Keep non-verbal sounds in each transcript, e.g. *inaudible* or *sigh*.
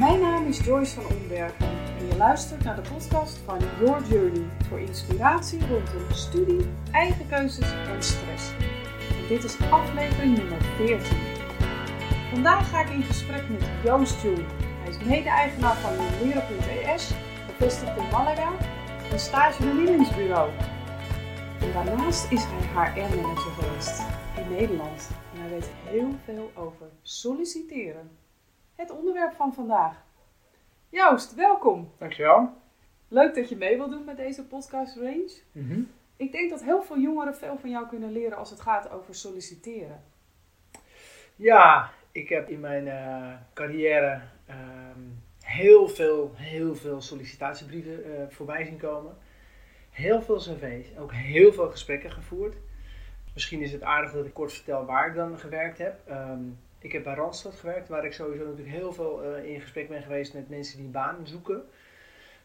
Mijn naam is Joyce van Ombergen en je luistert naar de podcast van Your Journey voor inspiratie rondom studie, eigen keuzes en stress. En dit is aflevering nummer 14. Vandaag ga ik in gesprek met Joost Jong. Hij is mede-eigenaar van Leren.es, gevestigd in Malaga, een stage bemiddelingsbureau. En daarnaast is hij HR-manager geweest in Nederland. En hij weet heel veel over solliciteren. Het onderwerp van vandaag. Joost, welkom. Dankjewel. Leuk dat je mee wilt doen met deze podcast range. Mhm. Ik denk dat heel veel jongeren veel van jou kunnen leren als het gaat over solliciteren. Ja, ik heb in mijn eh, carrière ehm, heel veel, heel veel sollicitatiebrieven eh, voorbij zien komen. Heel veel cv's, ook heel veel gesprekken gevoerd. Misschien is het aardig dat ik kort vertel waar ik dan gewerkt heb. Ehm, ik heb bij Randstad gewerkt, waar ik sowieso natuurlijk heel veel eh, in gesprek ben geweest met mensen die baan zoeken.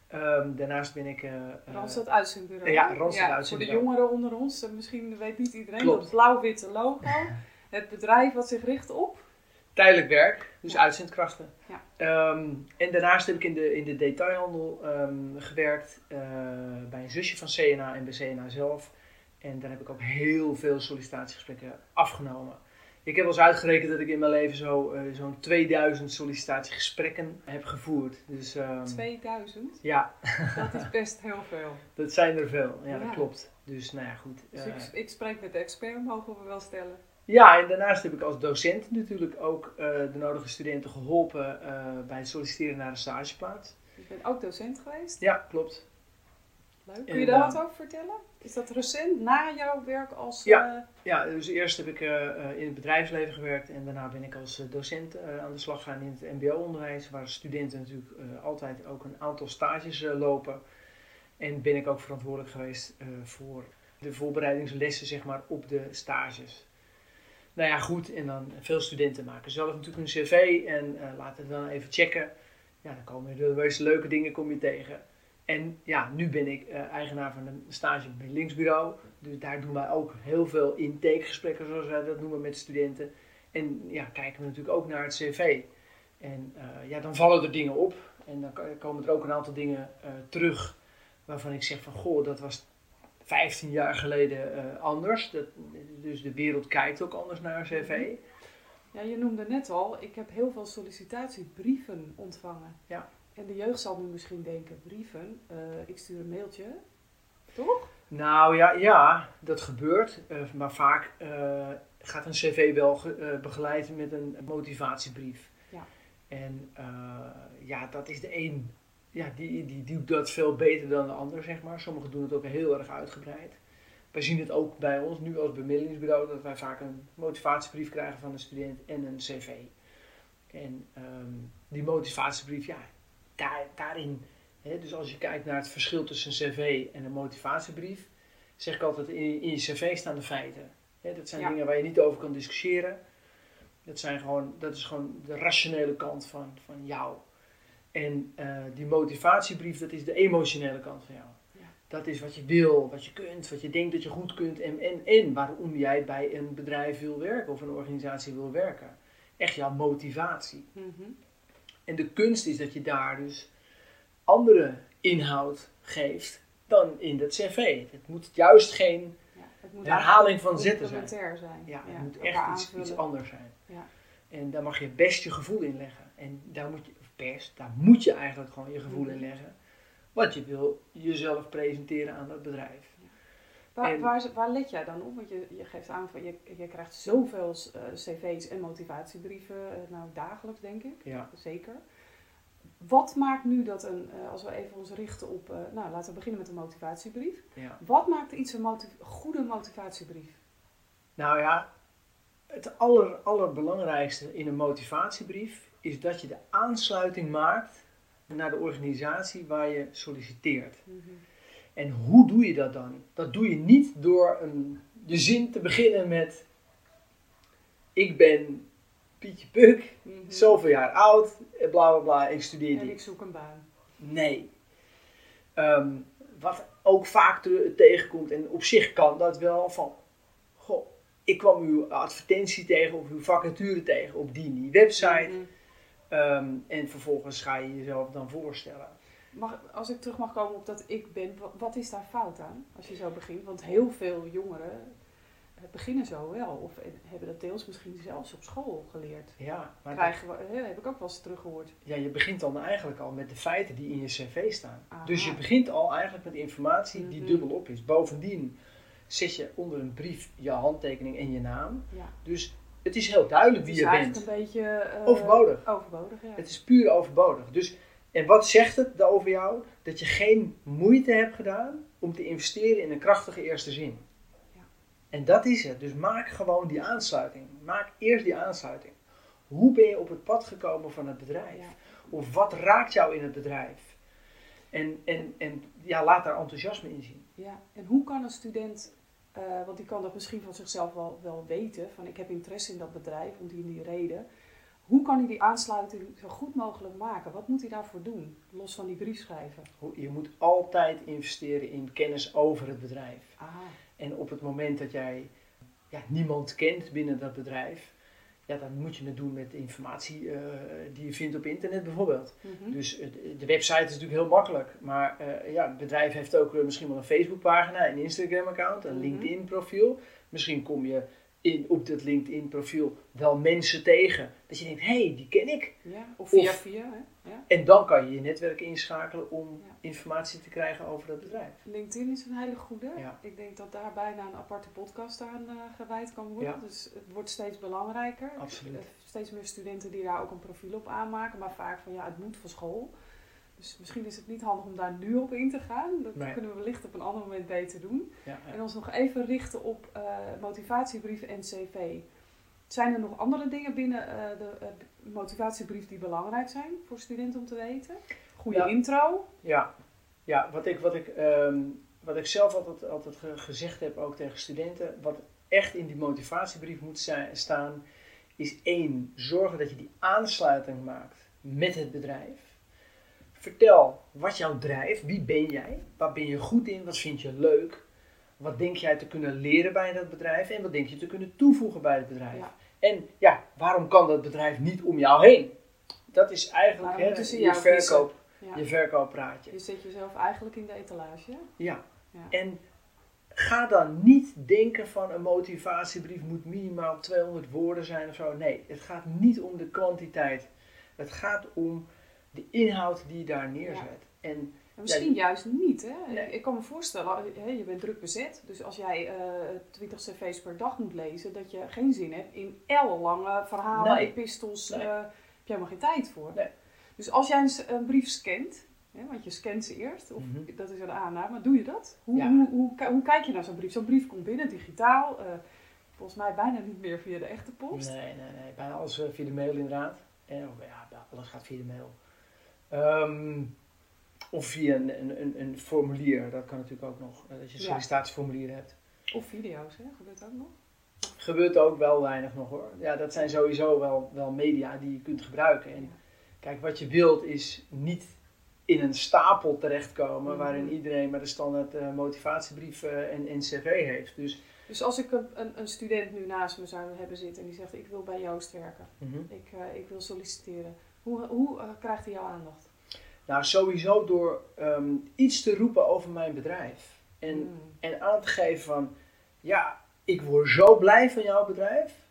Ehm, daarnaast ben ik... eh, Randstad Uitzendbureau. ja, Randstad Voor de jongeren onder ons, misschien weet niet iedereen Klopt. dat blauw-witte logo. *laughs* Het bedrijf wat zich richt op. Tijdelijk werk, dus Ja. uitzendkrachten. Ja. Ehm, en daarnaast heb ik in de, in de detailhandel ehm, gewerkt bij een zusje van CNA en bij CNA zelf. En daar heb ik ook heel veel sollicitatiegesprekken afgenomen. Ik heb wel eens uitgerekend dat ik in mijn leven zo, eh, zo'n 2000 sollicitatiegesprekken heb gevoerd. Dus ehm, 2000, ja, dat is best heel veel. *laughs* dat zijn er veel. Ja, Ja. dat klopt. Dus nou ja, goed. Dus eh, ik, ik spreek met de expert, mogen we wel stellen. Ja, en daarnaast heb ik als docent natuurlijk ook eh, de nodige studenten geholpen eh, bij het solliciteren naar een stageplaats. Je bent ook docent geweest. Ja, klopt. Leuk. Kun je daar wat over vertellen? Is dat recent, na jouw werk als... Ja. eh, Ja, dus eerst heb ik eh, eh, in het bedrijfsleven gewerkt en daarna ben ik als eh, docent eh, aan de slag gegaan in het mbo-onderwijs, waar studenten natuurlijk eh, altijd ook een aantal stages eh, lopen. En ben ik ook verantwoordelijk geweest eh, voor de voorbereidingslessen zeg maar, op de stages. Nou ja, goed, en dan veel studenten maken zelf natuurlijk een cv en eh, laten het dan even checken. Ja, dan komen de meest leuke dingen kom je tegen. En ja, nu ben ik eh, eigenaar van een stage bemiddelingsbureau. Dus daar doen wij ook heel veel intakegesprekken, zoals wij dat noemen, met studenten. En ja, kijken we natuurlijk ook naar het cv. En eh, ja, dan vallen er dingen op. En dan ko- komen er ook een aantal dingen eh, terug waarvan ik zeg van, goh, dat was 15 jaar geleden anders. Dat, dus de wereld kijkt ook anders naar een cv. Ja, je noemde net al, ik heb heel veel sollicitatiebrieven ontvangen. Ja. En de jeugd zal nu misschien denken, brieven, eh, ik stuur een mailtje. Toch? Nou ja, ja dat gebeurt. Eh, maar vaak eh, gaat een cv wel ge- eh, begeleid met een motivatiebrief. Ja. En ja, dat is de een. Ja, die, die, die doet dat veel beter dan de ander, zeg maar. Sommigen doen het ook heel erg uitgebreid. Wij zien het ook bij ons nu als bemiddelingsbureau dat wij vaak een motivatiebrief krijgen van een student en een cv. En ehm, die motivatiebrief, ja, daar, daarin Hè, dus als je kijkt naar het verschil tussen een cv en een motivatiebrief, zeg ik altijd in, in je cv staan de feiten. Hè, dat zijn Ja. dingen waar je niet over kan discussiëren. Dat, zijn gewoon, dat is gewoon de rationele kant van, van jou. En eh, die motivatiebrief, dat is de emotionele kant van jou. Ja. Dat is wat je wil, wat je kunt, wat je denkt dat je goed kunt en, en, en waarom jij bij een bedrijf wil werken of een organisatie wil werken. Echt jouw motivatie. Mhm. En de kunst is dat je daar dus andere inhoud geeft dan in dat cv. Het moet juist geen Ja, het moet herhaling van zetten zijn. zijn. Ja, het moet echt iets, anders zijn. Ja. En daar mag je best je gevoel in leggen. En daar moet je, of best, daar moet je eigenlijk gewoon je gevoel in Mhm. leggen. Want je wil jezelf presenteren aan dat bedrijf. Waar, En- waar, waar let jij dan op? Want je, je geeft aan van je, je krijgt zoveel eh, cv's en motivatiebrieven, eh, nou dagelijks denk ik, Ja. zeker. Wat maakt nu dat een, eh, als we even ons richten op, nou laten we beginnen met een motivatiebrief. ja. Wat maakt iets een goede motivatiebrief? Nou ja, het aller, allerbelangrijkste in een motivatiebrief is dat je de aansluiting maakt naar de organisatie waar je solliciteert. En hoe doe je dat dan? Dat doe je niet door een, je zin te beginnen met: Ik ben Pietje Puk, Mhm. zoveel jaar oud, bla bla bla, ik studeer En ik dit. zoek een baan. Nee. Ehm, wat ook vaak te- tegenkomt, en op zich kan dat wel, van: Goh, ik kwam uw advertentie tegen of uw vacature tegen op die en die website. Mhm. Ehm, en vervolgens ga je jezelf dan voorstellen. Mag, als ik terug mag komen op dat ik ben, wat, wat is daar fout aan als je zo begint? Want heel veel jongeren eh, beginnen zo wel. Of hebben dat deels misschien zelfs op school geleerd. Ja, maar Krijgen we, hè, heb ik ook wel eens teruggehoord. ja, je begint dan eigenlijk al met de feiten die in je cv staan. Aha. Dus je begint al eigenlijk met informatie die Mhm. dubbel op is. Bovendien zet je onder een brief je handtekening en je naam. Ja. Dus het is heel duidelijk Het wie is je eigenlijk bent. een beetje... eh, Overbodig. Overbodig, ja. Het is puur overbodig. Dus, en wat zegt het over jou? Dat je geen moeite hebt gedaan om te investeren in een krachtige eerste zin. Ja. En dat is het. Dus maak gewoon die aansluiting. Maak eerst die aansluiting. Hoe ben je op het pad gekomen van het bedrijf? Ja. Of wat raakt jou in het bedrijf? En, en, en ja, laat daar enthousiasme in zien. Ja, en hoe kan een student, eh, want die kan dat misschien van zichzelf wel, wel weten, van ik heb interesse in dat bedrijf om die en die reden. Hoe kan hij die aansluiting zo goed mogelijk maken? Wat moet hij daarvoor doen, los van die brief schrijven? Je moet altijd investeren in kennis over het bedrijf. Ah, En op het moment dat jij ja, niemand kent binnen dat bedrijf, ja, dan moet je het doen met de informatie eh, die je vindt op internet bijvoorbeeld. mhm. Dus de- de website is natuurlijk heel makkelijk, maar eh, ja, het bedrijf heeft ook eh, misschien wel een Facebookpagina, een Instagram-account, een Mhm. LinkedIn-profiel. Misschien kom je in, op dat LinkedIn-profiel wel mensen tegen dat je denkt, hé, hey, die ken ik. ja, of via of- via, hè? Ja. En dan kan je je netwerk inschakelen om Ja. informatie te krijgen over dat bedrijf. LinkedIn is een hele goede. Ik denk dat daar bijna een aparte podcast aan eh, gewijd kan worden. Dus het wordt steeds belangrijker. Absoluut. Eh, Steeds meer studenten die daar ook een profiel op aanmaken, maar vaak van ja, het moet van school. Dus misschien is het niet handig om daar nu op in te gaan. Dat Nee. kunnen we wellicht op een ander moment beter doen. Ja, ja. En ons nog even richten op eh, motivatiebrieven en cv. Zijn er nog andere dingen binnen eh, de eh, motivatiebrief die belangrijk zijn voor studenten om te weten? Goede Ja. intro. Ja, ja wat, ik, wat, ik, ehm, wat ik zelf altijd, altijd ge- gezegd heb, ook tegen studenten, wat echt in die motivatiebrief moet zijn, staan, is één, zorgen dat je die aansluiting maakt met het bedrijf. Vertel wat jou drijft, wie ben jij, waar ben je goed in, wat vind je leuk, wat denk jij te kunnen leren bij dat bedrijf en wat denk je te kunnen toevoegen bij het bedrijf. Ja. En ja, waarom kan dat bedrijf niet om jou heen? Dat is eigenlijk hè, je, verkoop, Ja. je verkooppraatje. Je zet jezelf eigenlijk in de etalage. Ja. Ja. En ga dan niet denken van een motivatiebrief moet minimaal 200 woorden zijn of zo. Nee, het gaat niet om de kwantiteit. Het gaat om de inhoud die je daar neerzet. En En misschien juist niet. Hè? Nee. Ik kan me voorstellen, je bent druk bezet. Dus als jij eh 20 cv's per dag moet lezen, dat je geen zin hebt in ellenlange verhalen, Nee. epistels. Nee. eh, heb je helemaal geen tijd voor. Dus als jij een, brief scant, hè, want je scant ze eerst, of Mhm. dat is een aanname, doe je dat? Hoe, Ja. hoe, hoe, ki- hoe kijk je naar zo'n brief? Zo'n brief komt binnen, digitaal. eh, volgens mij bijna niet meer via de echte post. nee, nee, nee. Bijna alles via de mail inderdaad. En, oh, ja, alles gaat via de mail. Ehm, of via een, een, een, een formulier, dat kan natuurlijk ook nog. eh, dat je sollicitatieformulier hebt. Of video's, hè? gebeurt ook nog. Gebeurt ook wel weinig nog hoor. Ja, dat zijn sowieso wel, wel media die je kunt gebruiken. En kijk, wat je wilt is niet in een stapel terechtkomen Mhm. waarin iedereen maar de standaard eh, motivatiebrief eh, en, en cv heeft. Dus Dus als ik een, een, een student nu naast me zou hebben zitten en die zegt ik wil bij Joost werken. mhm. Ik, ik wil solliciteren. Hoe, hoe eh, krijgt hij jouw aandacht? nou, sowieso door ehm, iets te roepen over mijn bedrijf. En, Hmm. en aan te geven van, ja, ik word zo blij van jouw bedrijf.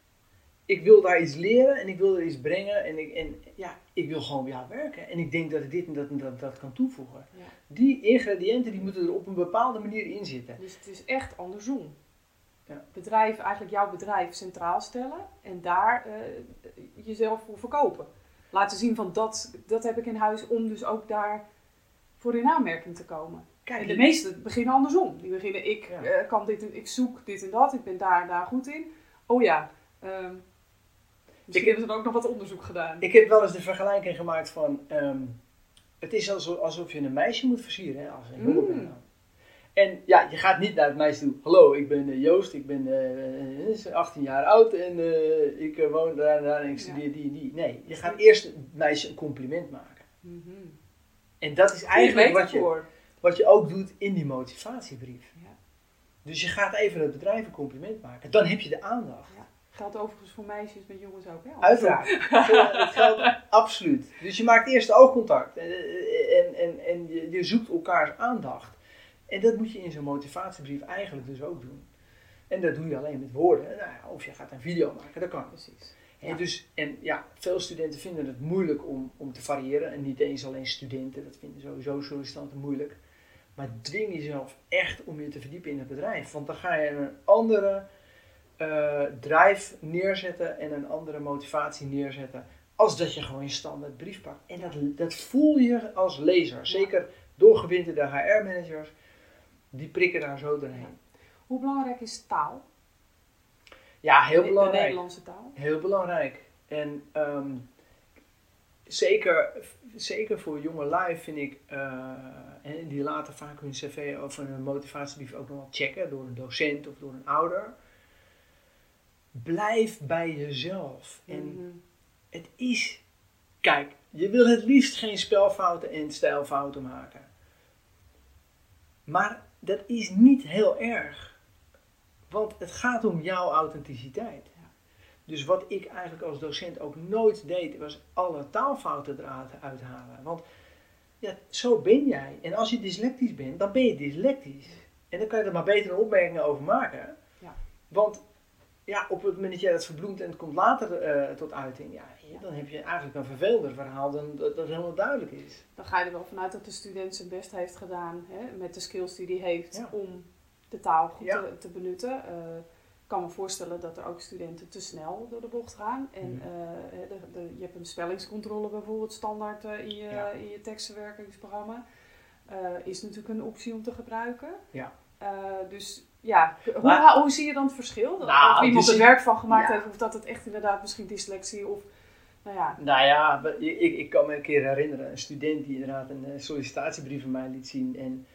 Ik wil daar iets leren en ik wil er iets brengen. En, ik, en ja, ik wil gewoon bij jou werken. En ik denk dat ik dit en dat en dat, dat kan toevoegen. Ja. Die ingrediënten die moeten er op een bepaalde manier in zitten. Dus het is echt andersom. Ja. Bedrijf, eigenlijk jouw bedrijf centraal stellen en daar eh, jezelf voor verkopen. Laten zien van dat, dat heb ik in huis om dus ook daar voor in aanmerking te komen. Kijk, En de meesten beginnen andersom. Die beginnen, ik, Ja. eh, kan dit en, ik zoek dit en dat, ik ben daar en daar goed in. Oh ja, ehm, misschien Ik- hebben ze dan ook nog wat onderzoek gedaan. Ik heb wel eens de vergelijking gemaakt van... ehm, het is alsof, alsof je een meisje moet versieren hè, als een jongen Mm. bent. En ja, je gaat niet naar het meisje toe. Hallo, ik ben eh, Joost, ik ben eh, eh, 18 jaar oud en eh, ik eh, woon daar en daar en ik studeer die en die. Nee, je gaat eerst het meisje een compliment maken. Mhm. En dat is eigenlijk wat je, wat je ook doet in die motivatiebrief. Ja. Dus je gaat even het bedrijf een compliment maken. Dan heb je de aandacht. Geldt overigens voor meisjes met jongens ook, hè? Uiteraard. Het geldt *laughs* Absoluut. Dus je maakt eerst oogcontact en, en, en, en je, je zoekt elkaars aandacht. En dat moet je in zo'n motivatiebrief eigenlijk dus ook doen. En dat doe je alleen met woorden. Nou ja, of je gaat een video maken, dat kan. Precies. En, dus, en ja, veel studenten vinden het moeilijk om, om te variëren. En niet eens alleen studenten, dat vinden sowieso sollicitanten moeilijk. Maar dwing jezelf echt om je te verdiepen in het bedrijf. Want dan ga je een andere eh drive neerzetten en een andere motivatie neerzetten. Als dat je gewoon je standaard brief pakt. En dat, dat voel je als lezer. Zeker doorgewinterde HR-managers. Die prikken daar zo doorheen. Hoe belangrijk is taal? Ja, heel De- belangrijk. De Nederlandse taal. Heel belangrijk. En ehm, zeker, zeker voor jonge lui vind ik, eh, en die laten vaak hun cv of hun motivatiebrief ook nog wel checken door een docent of door een ouder. Blijf bij jezelf. En Mhm. het is, kijk, je wil het liefst geen spelfouten en stijlfouten maken. Maar dat is niet heel erg. Want het gaat om jouw authenticiteit. Dus wat ik eigenlijk als docent ook nooit deed, was alle taalfouten eruit uithalen. Want ja, zo ben jij. En als je dyslectisch bent, dan ben je dyslectisch. En dan kan je er maar beter een opmerking over maken. Ja. Want ja, op het moment dat jij dat verbloemt en het komt later eh, tot uiting, ja, dan heb je eigenlijk een vervelender verhaal dan dat, dat helemaal duidelijk is. Dan ga je er wel vanuit dat de student zijn best heeft gedaan hè, met de skills die hij heeft Ja. om de taal goed Ja. te, te benutten. Eh, ik kan me voorstellen dat er ook studenten te snel door de bocht gaan. En Mhm. eh, de, de- je hebt een spellingscontrole bijvoorbeeld standaard eh, in, je, Ja. in je tekstverwerkingsprogramma. Eh, is natuurlijk een optie om te gebruiken. Ja. Eh, dus ja, hoe, Maar- hoe zie je dan het verschil? Nou, of iemand dus er werk van gemaakt Ja. heeft, of dat het echt inderdaad misschien dyslexie of nou ja, Nou ja, ik, ik kan me een keer herinneren, een student die inderdaad een eh, sollicitatiebrief van mij liet zien. En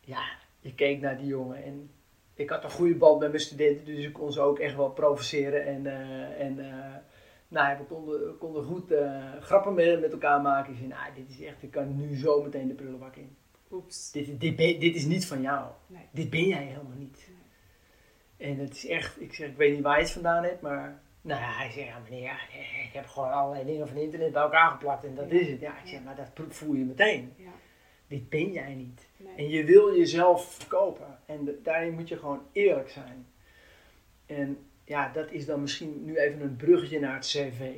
ja, je keek naar die jongen en ik had een goede band met mijn studenten, dus ik kon ze ook echt wel provoceren. En, eh, en eh, nou ja, we konden, we konden goed grappen met, met elkaar maken. Ik zei, nou, dit is echt, ik kan nu zo meteen de prullenbak in. Oeps. Dit, dit, ben- dit is niet van jou. Nee. Dit ben jij helemaal niet. En het is echt, ik zeg, ik weet niet waar je het vandaan hebt, maar... Nou ja, hij zegt, ja meneer, ik heb gewoon allerlei dingen van internet bij elkaar geplakt en dat Ja. is het. Ja, ik zeg, maar dat voel je meteen. Ja, Dit ben jij niet. nee. En je wil jezelf verkopen. En de- daarin moet je gewoon eerlijk zijn. En ja, dat is dan misschien nu even een bruggetje naar het cv.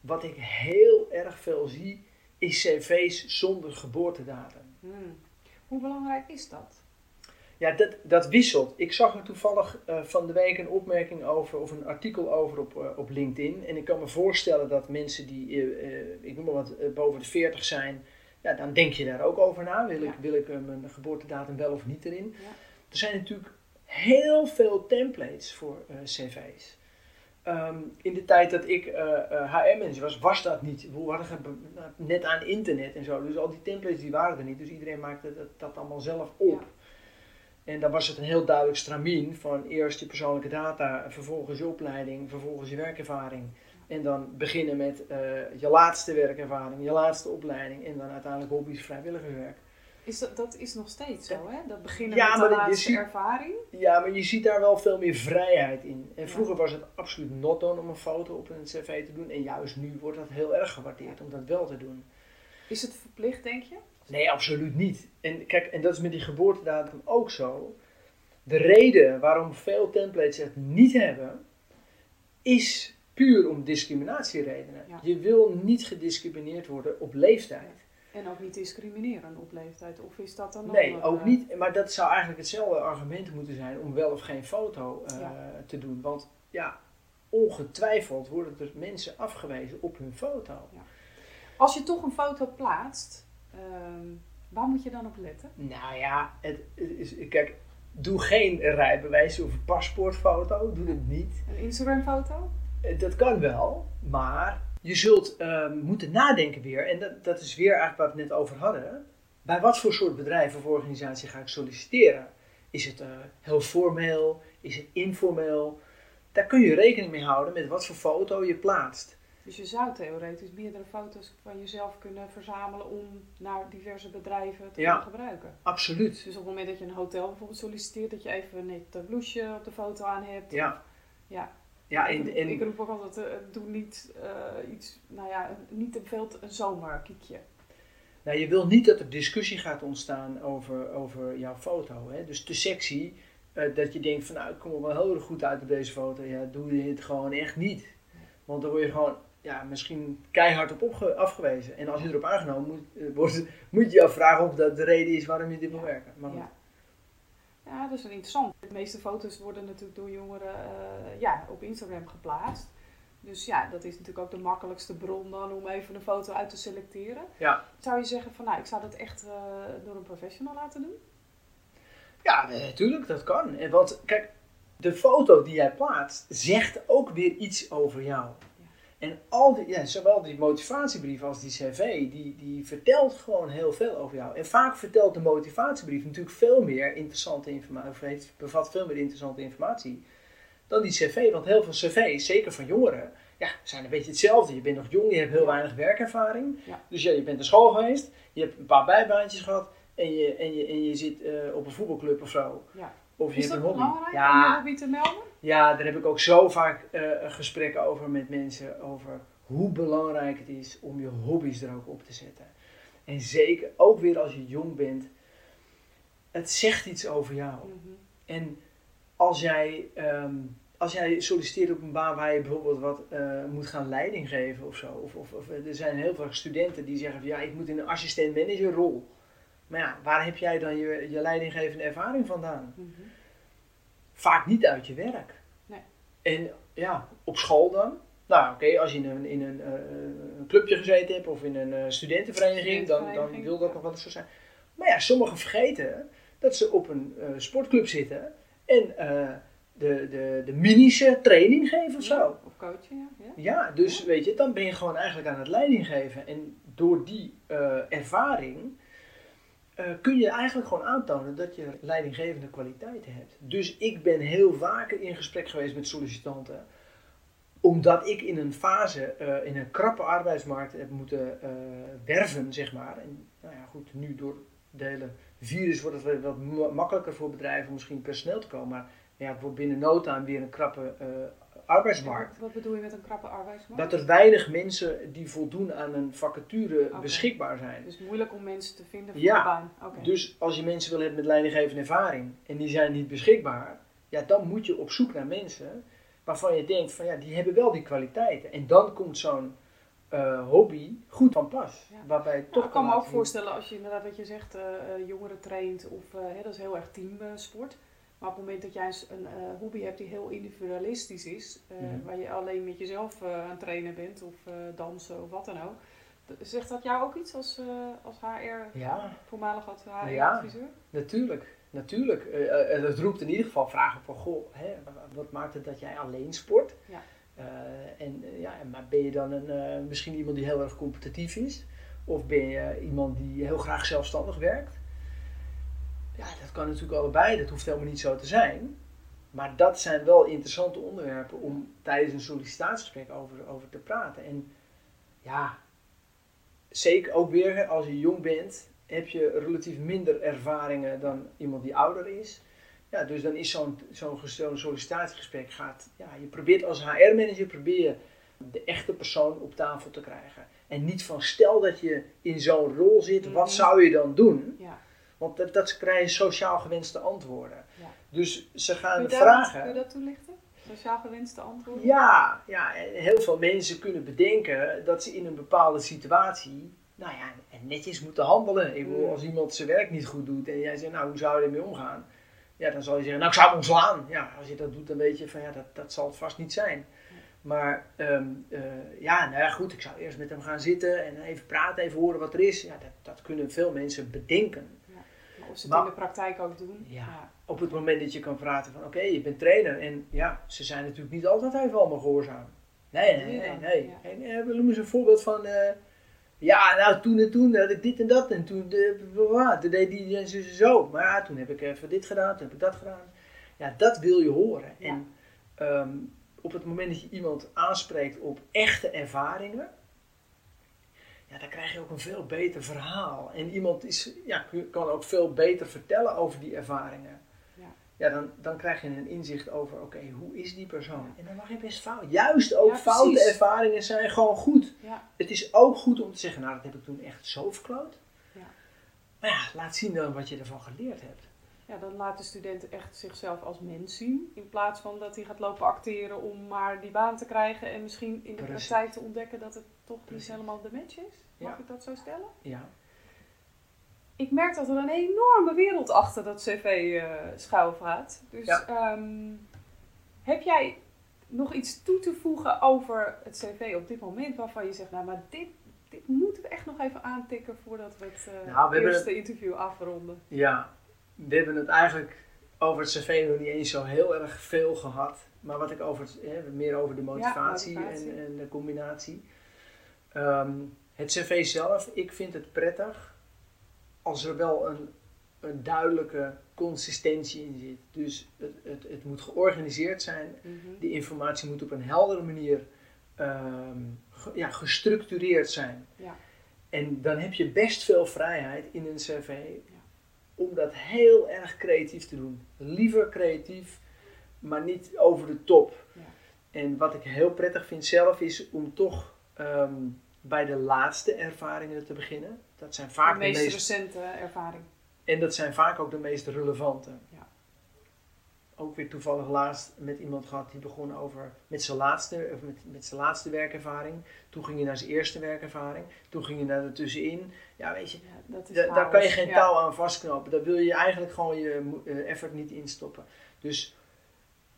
Wat ik heel erg veel zie, is cv's zonder geboortedatum. Hmm. Hoe belangrijk is dat? Ja, dat, dat wisselt. Ik zag er toevallig eh, van de week een opmerking over, of een artikel over op, eh, op LinkedIn. En ik kan me voorstellen dat mensen die, eh, ik noem maar wat, boven de 40 zijn, ja, dan denk je daar ook over na. Wil ik, wil ik mijn geboortedatum wel of niet erin? Ja. Er zijn natuurlijk heel veel templates voor cv's. Ehm, in de tijd dat ik HR-manager was, was dat niet. We hadden net aan internet en zo. Dus al die templates die waren er niet. Dus iedereen maakte dat, dat allemaal zelf op. En dan was het een heel duidelijk stramien van eerst je persoonlijke data, vervolgens je opleiding, vervolgens je werkervaring. En dan beginnen met eh, je laatste werkervaring, je laatste opleiding en dan uiteindelijk hobby's, vrijwilligerswerk. Is dat, dat is nog steeds zo, hè? Dat beginnen Ja, met de laatste ziet- ervaring. Ja, maar je ziet daar wel veel meer vrijheid in. En Ja. vroeger was het absoluut not done om een foto op een cv te doen. En juist nu wordt dat heel erg gewaardeerd om dat wel te doen. Is het verplicht, denk je? Nee, absoluut niet. En kijk, en dat is met die geboortedatum ook zo. De reden waarom veel templates het niet hebben, is puur om discriminatieredenen. Ja. Je wil niet gediscrimineerd worden op leeftijd. En ook niet discrimineren op leeftijd. Of is dat dan nog Nee, ook eh, niet. Maar dat zou eigenlijk hetzelfde argument moeten zijn om wel of geen foto eh, Ja. te doen. Want ja, ongetwijfeld worden er mensen afgewezen op hun foto. Als je toch een foto plaatst, ehm, waar moet je dan op letten? Nou ja, het is, kijk, doe geen rijbewijs of paspoortfoto. Doe het niet. Een Instagram-foto? Eh, Dat kan wel, maar je zult ehm, moeten nadenken weer. En dat, dat is weer eigenlijk waar we het net over hadden. Bij wat voor soort bedrijf of organisatie ga ik solliciteren? Is het eh, heel formeel? Is het informeel? Daar kun je rekening mee houden met wat voor foto je plaatst. Dus je zou theoretisch meerdere foto's van jezelf kunnen verzamelen om naar diverse bedrijven te Ja. kunnen gebruiken. Absoluut. Dus op het moment dat je een hotel bijvoorbeeld solliciteert, dat je even net een blouseje op de foto aan hebt. Ja. Ja. Ja, en, ik roep ook altijd, eh, doe niet eh, iets, nou ja, niet te veel een zomerkiekje. nou, je wil niet dat er discussie gaat ontstaan over, over jouw foto. Hè? Dus te sexy, eh, dat je denkt van nou, ik kom er wel heel erg goed uit op deze foto. Ja, doe je het gewoon echt niet. Want dan word je gewoon ja, misschien keihard op afgewezen. En als je erop aangenomen moet, wordt, moet je je afvragen of dat de reden is waarom je dit wil werken. Maar goed. Ja. Ja, dat is een interessant. De meeste foto's worden natuurlijk door jongeren eh, ja, op Instagram geplaatst. Dus ja, dat is natuurlijk ook de makkelijkste bron dan om even een foto uit te selecteren. Ja. Zou je zeggen van nou, ik zou dat echt eh, door een professional laten doen? Ja, natuurlijk, dat kan. Want kijk, de foto die jij plaatst zegt ook weer iets over jou. En al die, ja, zowel die motivatiebrief als die cv, die, die vertelt gewoon heel veel over jou. En vaak vertelt de motivatiebrief natuurlijk veel meer interessante informatie, of bevat veel meer interessante informatie dan die cv. Want heel veel cv's, zeker van jongeren, ja, zijn een beetje hetzelfde. Je bent nog jong, je hebt heel weinig werkervaring. Ja. Dus ja, je bent naar school geweest, je hebt een paar bijbaantjes gehad en je, en je, en je zit eh, op een voetbalclub of zo. Ja. Of je Is hebt dat een hobby. belangrijk om Ja, je hobby te melden? Ja, daar heb ik ook zo vaak eh, gesprekken over met mensen. Over hoe belangrijk het is om je hobby's er ook op te zetten. En zeker ook weer als je jong bent. Het zegt iets over jou. Mhm. En als jij, ehm, als jij solliciteert op een baan waar je bijvoorbeeld wat eh, moet gaan leiding geven of zo. Of, of, of er zijn heel veel studenten die zeggen van ja, ik moet in een assistent-manager-rol. Maar ja, waar heb jij dan je, je leidinggevende ervaring vandaan? Mhm. Vaak niet uit je werk. Nee. En ja, op school dan. Nou, oké, als je in een, in een, eh, clubje gezeten hebt of in een eh, studentenvereniging, dan, dan wil dat nog wel eens zo zijn. Maar ja, sommigen vergeten dat ze op een eh, sportclub zitten en de, de, de minische training geven of zo. Ja, Of coachen, ja. ja. Ja, dus weet je, dan ben je gewoon eigenlijk aan het leiding geven. En door die ervaring eh, kun je eigenlijk gewoon aantonen dat je leidinggevende kwaliteiten hebt. Dus ik ben heel vaker in gesprek geweest met sollicitanten. Omdat ik in een fase, eh, in een krappe arbeidsmarkt heb moeten eh, werven, zeg maar. En nou ja, goed, nu door het hele virus wordt het wat ma- makkelijker voor bedrijven om misschien personeel te komen. Maar ja, het wordt binnen no time weer een krappe arbeidsmarkt. Wat bedoel je met een krappe arbeidsmarkt? Dat er weinig mensen die voldoen aan een vacature beschikbaar zijn. Dus moeilijk om mensen te vinden voor Ja. de baan. Dus als je mensen wil hebben met leidinggevende ervaring en die zijn niet beschikbaar, ja, dan moet je op zoek naar mensen waarvan je denkt van ja, die hebben wel die kwaliteiten. En dan komt zo'n eh, hobby goed van pas. Ja. Waarbij Nou, toch ik kan me ook voorstellen als je inderdaad wat je zegt, eh, jongeren traint of hè, dat is heel erg teamsport. Maar op het moment dat jij een eh, hobby hebt die heel individualistisch is, eh, Mhm. waar je alleen met jezelf eh, aan het trainen bent of dansen of wat dan ook. Zegt dat jou ook iets als, als HR, Ja, voormalig Ja. HR-adviseur? natuurlijk. Natuurlijk. Eh, het roept in ieder geval vragen van, goh, hè, wat maakt het dat jij alleen sport? Ja. En ja, maar ben je dan een, misschien iemand die heel erg competitief is? Of ben je iemand die heel graag zelfstandig werkt? Ja, dat kan natuurlijk allebei. Dat hoeft helemaal niet zo te zijn. Maar dat zijn wel interessante onderwerpen om tijdens een sollicitatiegesprek over, over te praten. En ja, zeker ook weer als je jong bent, heb je relatief minder ervaringen dan iemand die ouder is. Ja, dus dan is zo'n zo'n ges- zo'n sollicitatiegesprek gaat, ja, je probeert als HR-manager probeer je de echte persoon op tafel te krijgen. En niet van stel dat je in zo'n rol zit, wat Mhm. zou je dan doen? Ja. Want dat, dat krijgen sociaal gewenste antwoorden. Ja. Dus ze gaan vragen. kun je dat toelichten? Sociaal gewenste antwoorden? Ja, ja, en heel veel mensen kunnen bedenken dat ze in een bepaalde situatie, nou ja, netjes moeten handelen. Ik bedoel, Mm. als iemand zijn werk niet goed doet en jij zegt, nou, hoe zou je ermee omgaan? Ja, dan zal je zeggen, nou, ik zou hem ontslaan. Ja, als je dat doet, dan weet je van, ja, dat, dat zal het vast niet zijn. Maar ehm, eh, ja, nou ja, goed, ik zou eerst met hem gaan zitten en even praten, even horen wat er is. Ja, dat, dat kunnen veel mensen bedenken. Of ze het Maar- in de praktijk ook doen? Ja. Op het moment dat je kan praten van, oké, je bent trainer. En ja, ze zijn natuurlijk niet altijd even allemaal gehoorzaam. Nee, nee, nee. Nee. ja. En, eh, we noemen ze een voorbeeld van, eh, ja, nou toen en toen had ik dit en dat. En toen, de, toen deed die en zo, zo, zo. Maar ja, toen heb ik even dit gedaan, toen heb ik dat gedaan. Ja, dat wil je horen. Ja. En ehm, op het moment dat je iemand aanspreekt op echte ervaringen, ja, dan krijg je ook een veel beter verhaal. En iemand is, ja, kan ook veel beter vertellen over die ervaringen. Ja. ja, dan, dan krijg je een inzicht over, oké, hoe is die persoon? En dan mag je best fout. Juist ook Ja, foute ervaringen zijn gewoon goed. Ja, Het is ook goed om te zeggen, nou, dat heb ik toen echt zo verkloot. Ja. Maar ja, laat zien dan wat je ervan geleerd hebt. Ja, dan laat de student echt zichzelf als mens zien. In plaats van dat hij gaat lopen acteren om maar die baan te krijgen. En misschien in de Precies. praktijk te ontdekken dat het toch Precies. niet helemaal de match is. Mag Ja. ik dat zo stellen? Ja. Ik merk dat er een enorme wereld achter dat cv eh schuil gaat. Dus Ja. ehm, heb jij nog iets toe te voegen over het cv op dit moment waarvan je zegt, nou maar dit, dit moeten we echt nog even aantikken voordat we het eh, Nou, we hebben eerste interview afronden. Ja, we hebben het eigenlijk over het cv nog niet eens zo heel erg veel gehad. Maar wat ik over het, hè, meer over de motivatie, motivatie. En, en de combinatie. Ehm, het cv zelf, ik vind het prettig als er wel een, een duidelijke consistentie in zit. Dus het, het, het moet georganiseerd zijn. Mhm. De informatie moet op een heldere manier ehm, ge- ja, gestructureerd zijn. Ja. En dan heb je best veel vrijheid in een cv om dat heel erg creatief te doen. Liever creatief, maar niet over de top. Ja. En wat ik heel prettig vind zelf is om toch ehm, bij de laatste ervaringen te beginnen. Dat zijn vaak de de meest meest recente ervaring. en dat zijn vaak ook de meest relevante. Ook weer toevallig laatst met iemand gehad die begon over met zijn laatste, of met, met zijn laatste werkervaring. Toen ging je naar zijn eerste werkervaring. Toen ging je naar de tussenin. Ja, weet je, Ja, dat is da- daar kan je chaos. geen Ja. touw aan vastknopen. Daar wil je eigenlijk gewoon je eh, effort niet instoppen. Dus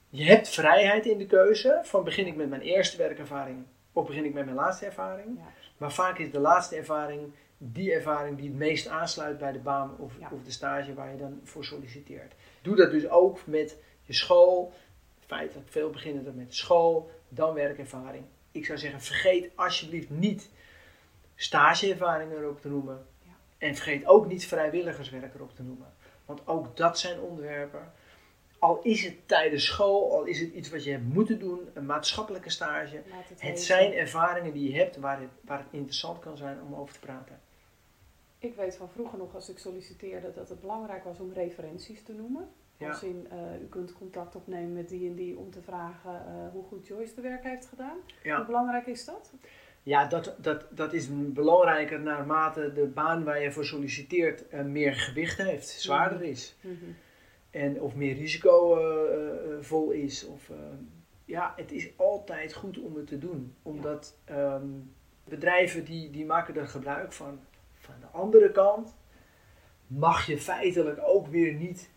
je hebt vrijheid in de keuze van begin ik met mijn eerste werkervaring of begin ik met mijn laatste ervaring. Ja. Maar vaak is de laatste ervaring die ervaring die het meest aansluit bij de baan of, of de stage waar je dan voor solliciteert. Doe dat dus ook met je school. Feitelijk veel beginnen met school, dan werkervaring. Ik zou zeggen, vergeet alsjeblieft niet stageervaring erop te noemen. Ja. En vergeet ook niet vrijwilligerswerk erop te noemen. Want ook dat zijn onderwerpen. Al is het tijdens school, al is het iets wat je hebt moeten doen, een maatschappelijke stage. Het zijn ervaringen die je hebt waar het, waar het interessant kan zijn om over te praten. Ik weet van vroeger nog als ik solliciteerde dat het belangrijk was om referenties te noemen. Ja. Als in, eh, u kunt contact opnemen met die en die om te vragen eh, hoe goed Joyce de werk heeft gedaan. Hoe belangrijk is dat? ja dat, dat, dat is belangrijker naarmate de baan waar je voor solliciteert eh, meer gewicht heeft, zwaarder Mhm. is. En of meer risicovol is. Of, ja, het is altijd goed om het te doen. Omdat ehm, bedrijven die, die maken er gebruik van. Van de andere kant mag je feitelijk ook weer niet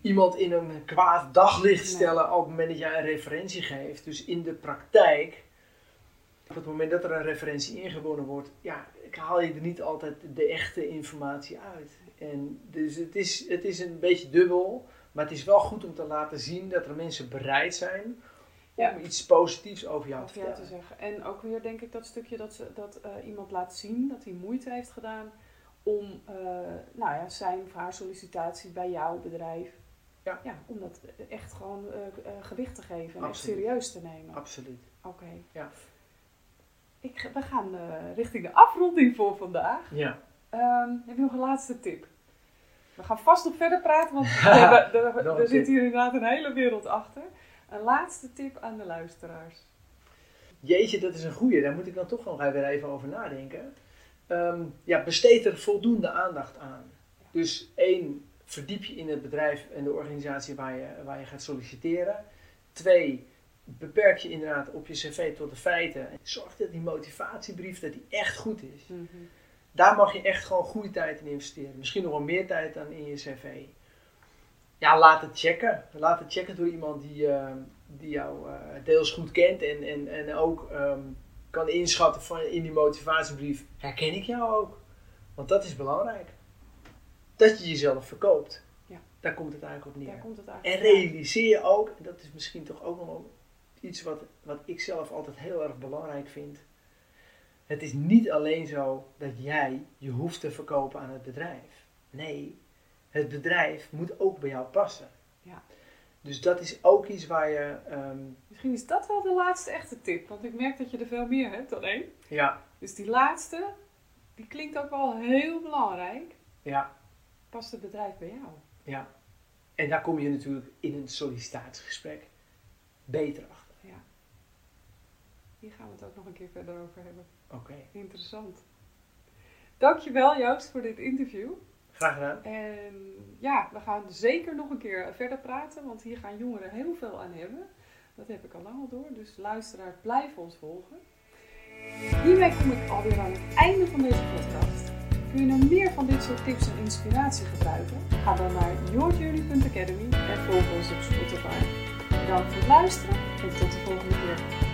iemand in een kwaad daglicht Nee. stellen op het moment dat jij een referentie geeft. Dus in de praktijk, op het moment dat er een referentie ingewonnen wordt, ja, haal je er niet altijd de echte informatie uit. En dus het is, het is een beetje dubbel, maar het is wel goed om te laten zien dat er mensen bereid zijn om Ja. iets positiefs over jou te te zeggen. En ook weer denk ik dat stukje dat, ze, dat eh, iemand laat zien dat hij moeite heeft gedaan om eh, nou ja, zijn of haar sollicitatie bij jouw bedrijf. Ja. om dat echt gewoon eh, eh, gewicht te geven en echt serieus te nemen. Absoluut. Oké. Ja. Ik, we gaan eh, richting de afronding voor vandaag. Ja. Ehm, heb je nog een laatste tip? We gaan vast nog verder praten, want *laughs* hebben- er, er zit hier inderdaad een hele wereld achter. Een laatste tip aan de luisteraars. Jeetje, dat is een goeie. Daar moet ik dan toch nog weer even over nadenken. Ehm, ja, besteed er voldoende aandacht aan. Dus één, verdiep je in het bedrijf en de organisatie waar je, waar je gaat solliciteren. Twee, beperk je inderdaad op je cv tot de feiten. En zorg dat die motivatiebrief dat die echt goed is. Daar mag je echt gewoon goede tijd in investeren. Misschien nog wel meer tijd dan in je cv. Ja, laat het checken. Laat het checken door iemand die, eh, die jou eh, deels goed kent en, en, en ook ehm, kan inschatten van in die motivatiebrief. Herken ik jou ook? Want dat is belangrijk. Dat je jezelf verkoopt. Ja. Daar komt het eigenlijk op neer. Daar komt het En eigenlijk op. realiseer je ook, en dat is misschien toch ook nog iets wat, wat ik zelf altijd heel erg belangrijk vind. Het is niet alleen zo dat jij je hoeft te verkopen aan het bedrijf. Nee, het bedrijf moet ook bij jou passen. Ja. Dus dat is ook iets waar je. ehm, Misschien is dat wel de laatste echte tip, want ik merk dat je er veel meer hebt dan één. ja, Dus die laatste, die klinkt ook wel heel belangrijk. ja, Past het bedrijf bij jou? ja. En daar kom je natuurlijk in een sollicitatiegesprek beter achter. Ja. Hier gaan we het ook nog een keer verder over hebben. Oké, Interessant. Dankjewel Joost voor dit interview. graag gedaan. En ja, we gaan zeker nog een keer verder praten, want hier gaan jongeren heel veel aan hebben. Dat heb ik al lang al door, dus luisteraar, blijf ons volgen. Hiermee kom ik alweer aan het einde van deze podcast. Kun je nog meer van dit soort tips en inspiratie gebruiken? Ga dan naar yourjourney.academy en volg ons op Spotify. Bedankt voor het luisteren en tot de volgende keer.